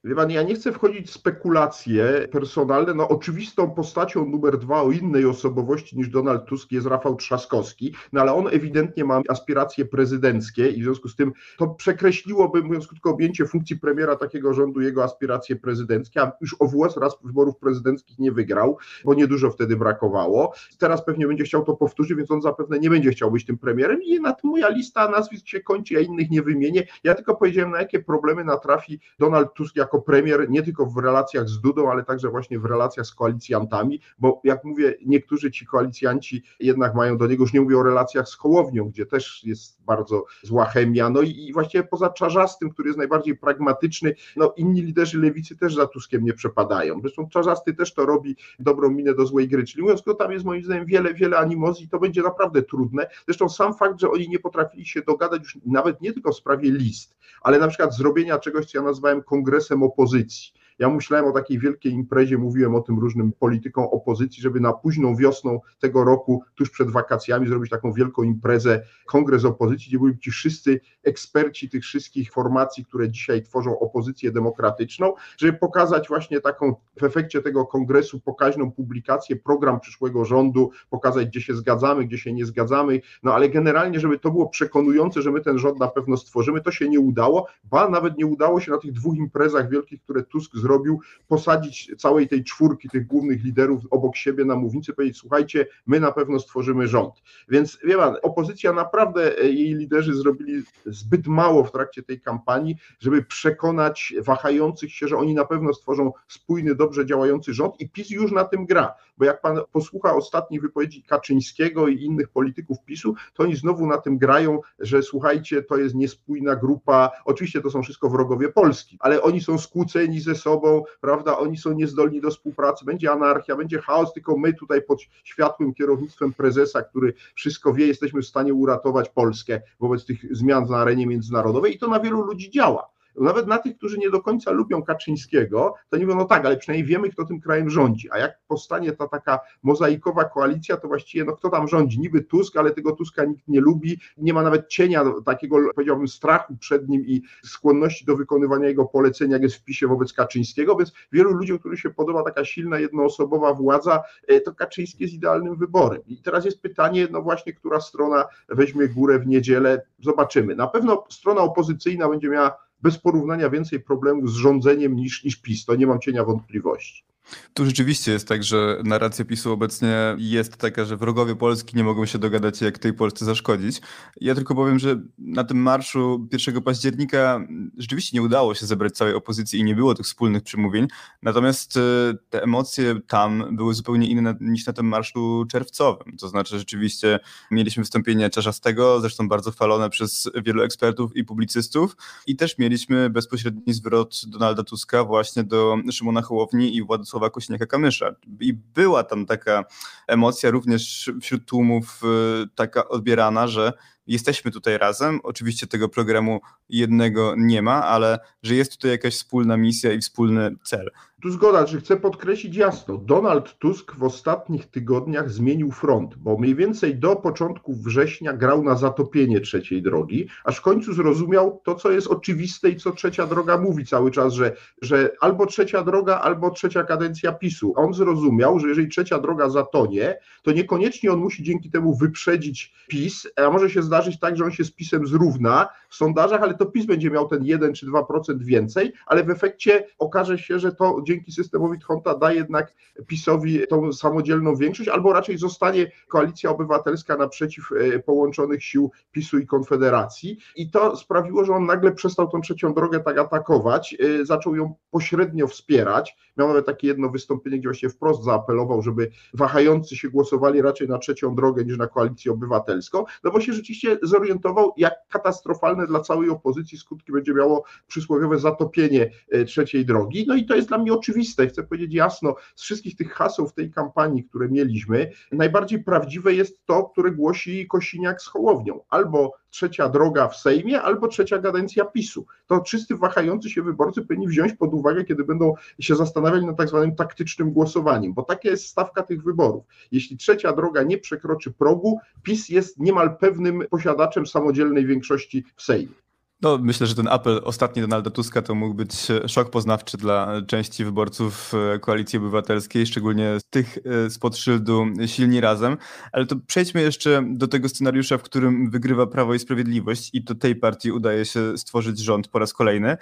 Wie pan, ja nie chcę wchodzić w spekulacje personalne. No, oczywistą postacią numer dwa o innej osobowości niż Donald Tusk jest Rafał Trzaskowski, no ale on ewidentnie ma aspiracje prezydenckie i w związku z tym to przekreśliłoby, mówiąc krótko, objęcie funkcji premiera takiego rządu jego aspiracje prezydenckie, a już OWS raz wyborów prezydenckich nie wygrał, bo niedużo wtedy brakowało. Teraz pewnie będzie chciał to powtórzyć, więc on zapewne nie będzie chciał być tym premierem i na tym moja lista nazwisk się kończy, ja innych nie wymienię. Ja tylko powiedziałem, na jakie problemy natrafi Donald Tusk jako jako premier nie tylko w relacjach z Dudą, ale także właśnie w relacjach z koalicjantami, bo jak mówię, niektórzy ci koalicjanci jednak mają do niego, już nie mówię o relacjach z Hołownią, gdzie też jest bardzo zła chemia, no i, i właściwie poza Czarzastym, który jest najbardziej pragmatyczny, no inni liderzy lewicy też za Tuskiem nie przepadają. Zresztą Czarzasty też to robi dobrą minę do złej gry, czyli mówiąc krótko, tam jest moim zdaniem wiele, wiele animozji, to będzie naprawdę trudne. Zresztą sam fakt, że oni nie potrafili się dogadać już nawet nie tylko w sprawie list, ale na przykład zrobienia czegoś, co ja nazwałem kongresem opozycji. Ja myślałem o takiej wielkiej imprezie, mówiłem o tym różnym politykom opozycji, żeby na późną wiosną tego roku, tuż przed wakacjami, zrobić taką wielką imprezę, kongres opozycji, gdzie byli ci wszyscy eksperci tych wszystkich formacji, które dzisiaj tworzą opozycję demokratyczną, żeby pokazać właśnie taką w efekcie tego kongresu pokaźną publikację, program przyszłego rządu, pokazać, gdzie się zgadzamy, gdzie się nie zgadzamy, no ale generalnie, żeby to było przekonujące, że my ten rząd na pewno stworzymy, to się nie udało, ba nawet nie udało się na tych dwóch imprezach wielkich, które Tusk zrobił, posadzić całej tej czwórki tych głównych liderów obok siebie na mównicy, powiedzieć, słuchajcie, my na pewno stworzymy rząd. Więc wie pan, opozycja naprawdę, e, jej liderzy zrobili zbyt mało w trakcie tej kampanii, żeby przekonać wahających się, że oni na pewno stworzą spójny, dobrze działający rząd i PiS już na tym gra, bo jak pan posłucha ostatnich wypowiedzi Kaczyńskiego i innych polityków PiSu, to oni znowu na tym grają, że słuchajcie, to jest niespójna grupa, oczywiście to są wszystko wrogowie Polski, ale oni są skłóceni ze sobą, prawda, oni są niezdolni do współpracy, będzie anarchia, będzie chaos, tylko my tutaj pod światłym kierownictwem prezesa, który wszystko wie, jesteśmy w stanie uratować Polskę wobec tych zmian na arenie międzynarodowej i to na wielu ludzi działa nawet na tych, którzy nie do końca lubią Kaczyńskiego, to nie mówią, no tak, ale przynajmniej wiemy, kto tym krajem rządzi. A jak powstanie ta taka mozaikowa koalicja, to właściwie, no kto tam rządzi? Niby Tusk, ale tego Tuska nikt nie lubi, nie ma nawet cienia takiego, powiedziałbym, strachu przed nim i skłonności do wykonywania jego poleceń, jak jest w PiSie wobec Kaczyńskiego, więc wielu ludziom, którym się podoba taka silna, jednoosobowa władza, e, to Kaczyński jest idealnym wyborem. I teraz jest pytanie, no właśnie, która strona weźmie górę w niedzielę, zobaczymy. Na pewno strona opozycyjna będzie miała bez porównania więcej problemów z rządzeniem niż, niż PiS. To nie mam cienia wątpliwości. Tu rzeczywiście jest tak, że narracja PiSu obecnie jest taka, że wrogowie Polski nie mogą się dogadać, jak tej Polsce zaszkodzić. Ja tylko powiem, że na tym marszu 1 października rzeczywiście nie udało się zebrać całej opozycji i nie było tych wspólnych przemówień, natomiast e, te emocje tam były zupełnie inne niż na tym marszu czerwcowym. To znaczy rzeczywiście mieliśmy wystąpienie Czarzastego, zresztą bardzo chwalone przez wielu ekspertów i publicystów i też mieliśmy bezpośredni zwrot Donalda Tuska właśnie do Szymona Hołowni i Władysława Słowa Kośniaka-Kamysza. I była tam taka emocja również wśród tłumów y, taka odbierana, że jesteśmy tutaj razem. Oczywiście tego programu jednego nie ma, ale że jest tutaj jakaś wspólna misja i wspólny cel. Tu zgoda, że chcę podkreślić jasno, Donald Tusk w ostatnich tygodniach zmienił front, bo mniej więcej do początku września grał na zatopienie trzeciej drogi, aż w końcu zrozumiał to, co jest oczywiste i co trzecia droga mówi cały czas, że, że albo trzecia droga, albo trzecia kadencja PiSu. On zrozumiał, że jeżeli trzecia droga zatonie, to niekoniecznie on musi dzięki temu wyprzedzić PiS, a może się zdarzyć tak, że on się z PiSem zrówna w sondażach, ale to PiS będzie miał ten 1 czy 2% więcej, ale w efekcie okaże się, że to dzięki systemowi Tchonta da jednak PiSowi tą samodzielną większość, albo raczej zostanie koalicja obywatelska naprzeciw e, połączonych sił PiSu i Konfederacji. I to sprawiło, że on nagle przestał tą trzecią drogę tak atakować, e, zaczął ją pośrednio wspierać. Miał nawet takie jedno wystąpienie, gdzie właśnie wprost zaapelował, żeby wahający się głosowali raczej na trzecią drogę niż na koalicję obywatelską, no bo się rzeczywiście zorientował, jak katastrofalne dla całej opozycji skutki będzie miało przysłowiowe zatopienie e, trzeciej drogi. No i to jest dla mnie oczywiste, chcę powiedzieć jasno, z wszystkich tych haseł w tej kampanii, które mieliśmy, najbardziej prawdziwe jest to, które głosi Kosiniak z Hołownią. Albo trzecia droga w Sejmie, albo trzecia kadencja PiSu. To wszyscy wahający się wyborcy powinni wziąć pod uwagę, kiedy będą się zastanawiali nad tak zwanym taktycznym głosowaniem, bo taka jest stawka tych wyborów. Jeśli trzecia droga nie przekroczy progu, PiS jest niemal pewnym posiadaczem samodzielnej większości w Sejmie. No, myślę, że ten apel ostatni Donalda Tuska to mógł być szok poznawczy dla części wyborców e, Koalicji Obywatelskiej, szczególnie tych e, spod szyldu Silni Razem. Ale to przejdźmy jeszcze do tego scenariusza, w którym wygrywa Prawo i Sprawiedliwość i do tej partii udaje się stworzyć rząd po raz kolejny.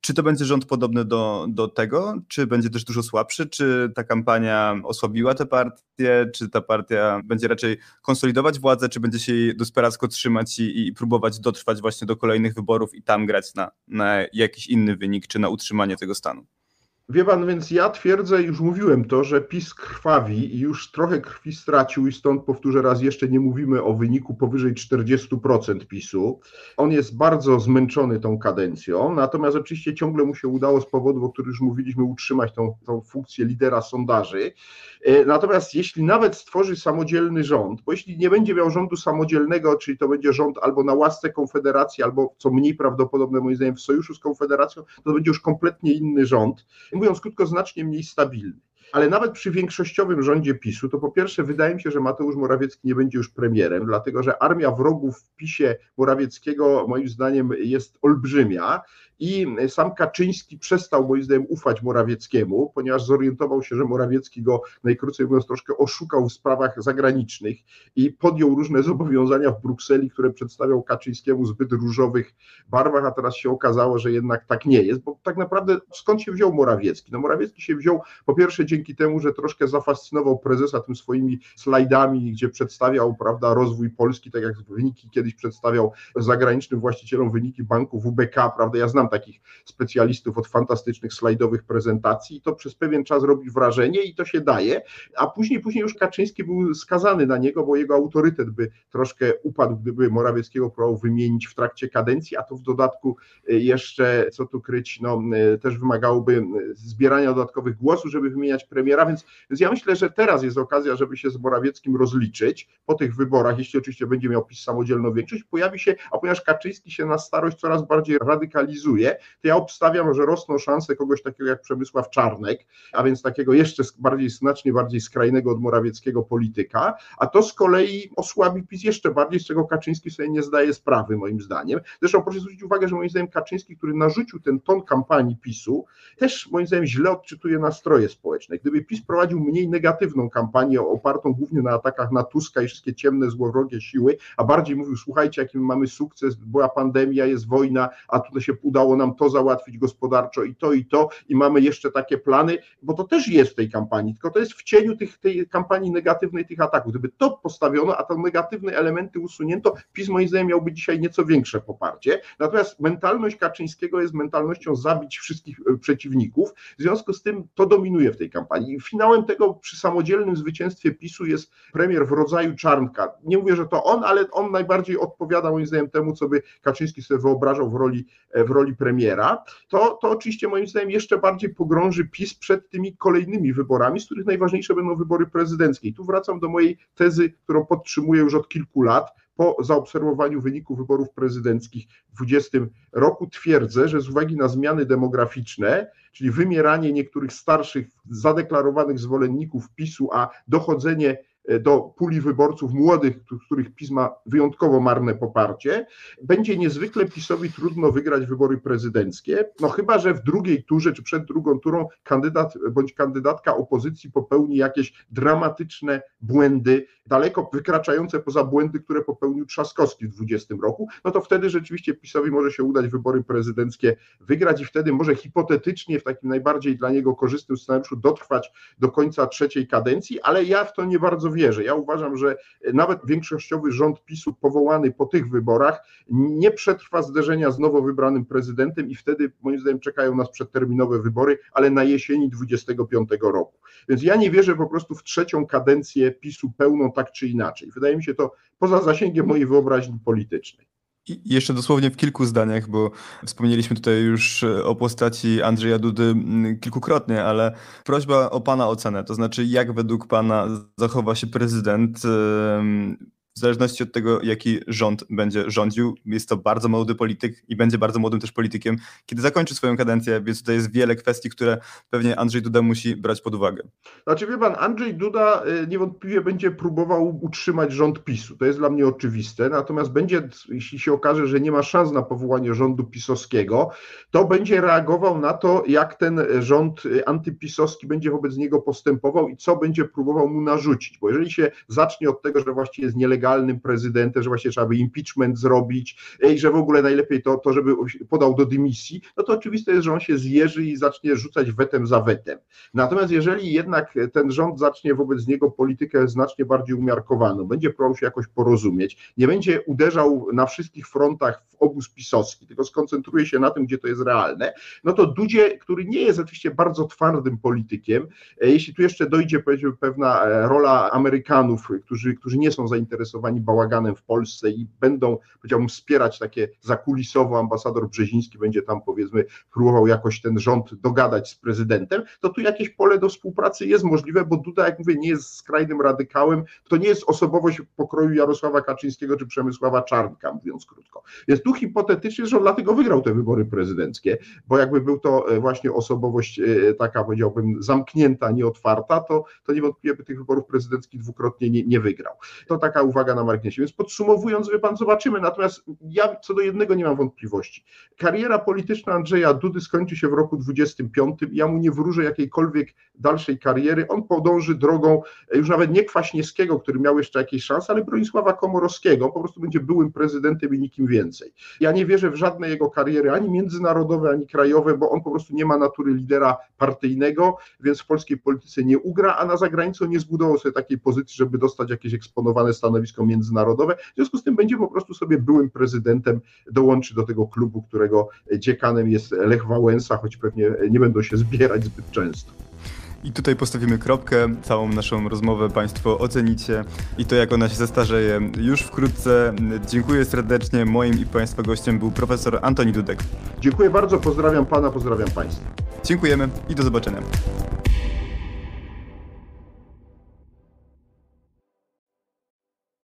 Czy to będzie rząd podobny do, do tego, czy będzie też dużo słabszy? Czy ta kampania osłabiła tę partię? Czy ta partia będzie raczej konsolidować władzę, czy będzie się jej desperacko trzymać i, i próbować dotrwać właśnie do kolejnych wyborów i tam grać na, na jakiś inny wynik, czy na utrzymanie tego stanu? Wie pan, więc ja twierdzę, już mówiłem to, że PiS krwawi i już trochę krwi stracił i stąd powtórzę raz jeszcze, nie mówimy o wyniku powyżej 40% PiSu. On jest bardzo zmęczony tą kadencją, natomiast oczywiście ciągle mu się udało z powodu, o których już mówiliśmy, utrzymać tą, tą funkcję lidera sondaży. E, natomiast jeśli nawet stworzy samodzielny rząd, bo jeśli nie będzie miał rządu samodzielnego, czyli to będzie rząd albo na łasce Konfederacji, albo co mniej prawdopodobne moim zdaniem w sojuszu z Konfederacją, to będzie już kompletnie inny rząd mówiąc krótko, znacznie mniej stabilny. Ale nawet przy większościowym rządzie PiSu, to po pierwsze wydaje mi się, że Mateusz Morawiecki nie będzie już premierem, dlatego że armia wrogów w PiSie Morawieckiego moim zdaniem jest olbrzymia i sam Kaczyński przestał moim zdaniem ufać Morawieckiemu, ponieważ zorientował się, że Morawiecki go najkrócej mówiąc troszkę oszukał w sprawach zagranicznych i podjął różne zobowiązania w Brukseli, które przedstawiał Kaczyńskiemu zbyt różowych barwach, a teraz się okazało, że jednak tak nie jest, bo tak naprawdę skąd się wziął Morawiecki? No Morawiecki się wziął po pierwsze dzięki temu, że troszkę zafascynował prezesa tym swoimi slajdami, gdzie przedstawiał prawda, rozwój Polski, tak jak wyniki kiedyś przedstawiał zagranicznym właścicielom wyniki banku WBK, prawda? Ja znam takich specjalistów od fantastycznych slajdowych prezentacji i to przez pewien czas robi wrażenie i to się daje, a później, później już Kaczyński był skazany na niego, bo jego autorytet by troszkę upadł, gdyby Morawieckiego próbował wymienić w trakcie kadencji, a to w dodatku e, jeszcze, co tu kryć, no, e, też wymagałoby zbierania dodatkowych głosów, żeby wymieniać premiera, więc, więc ja myślę, że teraz jest okazja, żeby się z Morawieckim rozliczyć po tych wyborach, jeśli oczywiście będzie miał PiS samodzielną większość, pojawi się, a ponieważ Kaczyński się na starość coraz bardziej radykalizuje, to ja obstawiam, że rosną szanse kogoś takiego jak Przemysław Czarnek, a więc takiego jeszcze bardziej, znacznie bardziej skrajnego od Morawieckiego polityka, a to z kolei osłabi PiS jeszcze bardziej, z czego Kaczyński sobie nie zdaje sprawy moim zdaniem. Zresztą proszę zwrócić uwagę, że moim zdaniem Kaczyński, który narzucił ten ton kampanii PiSu, też moim zdaniem źle odczytuje nastroje społeczne. Gdyby PiS prowadził mniej negatywną kampanię opartą głównie na atakach na Tuska i wszystkie ciemne, złowrogie siły, a bardziej mówił, słuchajcie, jaki mamy sukces, była pandemia, jest wojna, a tutaj się udało nam to załatwić gospodarczo i to i to i mamy jeszcze takie plany, bo to też jest w tej kampanii, tylko to jest w cieniu tych, tej kampanii negatywnej, tych ataków. Gdyby to postawiono, a te negatywne elementy usunięto, PiS moim zdaniem miałby dzisiaj nieco większe poparcie. Natomiast mentalność Kaczyńskiego jest mentalnością zabić wszystkich e, przeciwników, w związku z tym to dominuje w tej kampanii. Finałem tego przy samodzielnym zwycięstwie PiSu jest premier w rodzaju Czarnka. Nie mówię, że to on, ale on najbardziej odpowiada moim zdaniem temu, co by Kaczyński sobie wyobrażał w roli, e, w roli premiera. To, to oczywiście moim zdaniem jeszcze bardziej pogrąży PiS przed tymi kolejnymi wyborami, z których najważniejsze będą wybory prezydenckie. I tu wracam do mojej tezy, którą podtrzymuję już od kilku lat, po zaobserwowaniu wyników wyborów prezydenckich w 2020 roku twierdzę, że z uwagi na zmiany demograficzne, czyli wymieranie niektórych starszych, zadeklarowanych zwolenników PiSu, a dochodzenie do puli wyborców młodych, których PiS ma wyjątkowo marne poparcie, będzie niezwykle PiSowi trudno wygrać wybory prezydenckie, no chyba, że w drugiej turze czy przed drugą turą kandydat bądź kandydatka opozycji popełni jakieś dramatyczne błędy, daleko wykraczające poza błędy, które popełnił Trzaskowski w 2020 roku, no to wtedy rzeczywiście PiSowi może się udać wybory prezydenckie wygrać i wtedy może hipotetycznie w takim najbardziej dla niego korzystnym scenariuszu dotrwać do końca trzeciej kadencji, ale ja w to nie bardzo wierzę. Ja uważam, że nawet większościowy rząd PiSu powołany po tych wyborach nie przetrwa zderzenia z nowo wybranym prezydentem i wtedy moim zdaniem czekają nas przedterminowe wybory, ale na jesieni 25 roku. Więc ja nie wierzę po prostu w trzecią kadencję PiSu pełną tak czy inaczej. Wydaje mi się to poza zasięgiem mojej wyobraźni politycznej. Jeszcze dosłownie w kilku zdaniach, bo wspomnieliśmy tutaj już e, o postaci Andrzeja Dudy kilkukrotnie, ale prośba o Pana ocenę, to znaczy jak według Pana zachowa się prezydent w zależności od tego, jaki rząd będzie rządził. Jest to bardzo młody polityk i będzie bardzo młodym też politykiem, kiedy zakończy swoją kadencję, więc tutaj jest wiele kwestii, które pewnie Andrzej Duda musi brać pod uwagę. Znaczy wie pan, Andrzej Duda y, niewątpliwie będzie próbował utrzymać rząd PiSu, to jest dla mnie oczywiste, natomiast będzie, jeśli się okaże, że nie ma szans na powołanie rządu pisowskiego, to będzie reagował na to, jak ten rząd y, antypisowski będzie wobec niego postępował i co będzie próbował mu narzucić, bo jeżeli się zacznie od tego, że właściwie jest nielegalny, nielegalnym prezydentem, że właśnie trzeba by impeachment zrobić i że w ogóle najlepiej to, to żeby podał do dymisji, no to oczywiste jest, że on się zjeży i zacznie rzucać wetem za wetem. Natomiast jeżeli jednak ten rząd zacznie wobec niego politykę znacznie bardziej umiarkowaną, będzie próbował się jakoś porozumieć, nie będzie uderzał na wszystkich frontach w obóz pisowski, tylko skoncentruje się na tym, gdzie to jest realne, no to Dudzie, który nie jest oczywiście bardzo twardym politykiem, e, jeśli tu jeszcze dojdzie pewna e, rola Amerykanów, którzy, którzy nie są zainteresowani zainteresowani bałaganem w Polsce i będą, powiedziałbym, wspierać takie zakulisowo, ambasador Brzeziński będzie tam powiedzmy próbował jakoś ten rząd dogadać z prezydentem, to tu jakieś pole do współpracy jest możliwe, bo Duda, jak mówię, nie jest skrajnym radykałem, to nie jest osobowość pokroju Jarosława Kaczyńskiego czy Przemysława Czarnka, mówiąc krótko. Więc tu hipotetycznie, że on dlatego wygrał te wybory prezydenckie, bo jakby był to e, właśnie osobowość e, taka, powiedziałbym, zamknięta, nieotwarta, to, to niewątpliwie by tych wyborów prezydenckich dwukrotnie nie, nie wygrał. To taka uwaga uwaga na marginesie. Więc podsumowując, wie pan, zobaczymy. Natomiast ja co do jednego nie mam wątpliwości. Kariera polityczna Andrzeja Dudy skończy się w roku 25. Ja mu nie wróżę jakiejkolwiek dalszej kariery. On podąży drogą e, już nawet nie Kwaśniewskiego, który miał jeszcze jakieś szanse, ale Bronisława Komorowskiego. On po prostu będzie byłym prezydentem i nikim więcej. Ja nie wierzę w żadne jego kariery, ani międzynarodowe, ani krajowe, bo on po prostu nie ma natury lidera partyjnego, więc w polskiej polityce nie ugra, a na zagranicę nie zbudował sobie takiej pozycji, żeby dostać jakieś eksponowane stanowisko międzynarodowe. W związku z tym będzie po prostu sobie byłym prezydentem, dołączy do tego klubu, którego dziekanem jest Lech Wałęsa, choć pewnie nie będą się zbierać zbyt często. I tutaj postawimy kropkę. Całą naszą rozmowę Państwo ocenicie i to, jak ona się zestarzeje już wkrótce. Dziękuję serdecznie. Moim i Państwa gościem był profesor Antoni Dudek. Dziękuję bardzo, pozdrawiam Pana, pozdrawiam Państwa. Dziękujemy i do zobaczenia.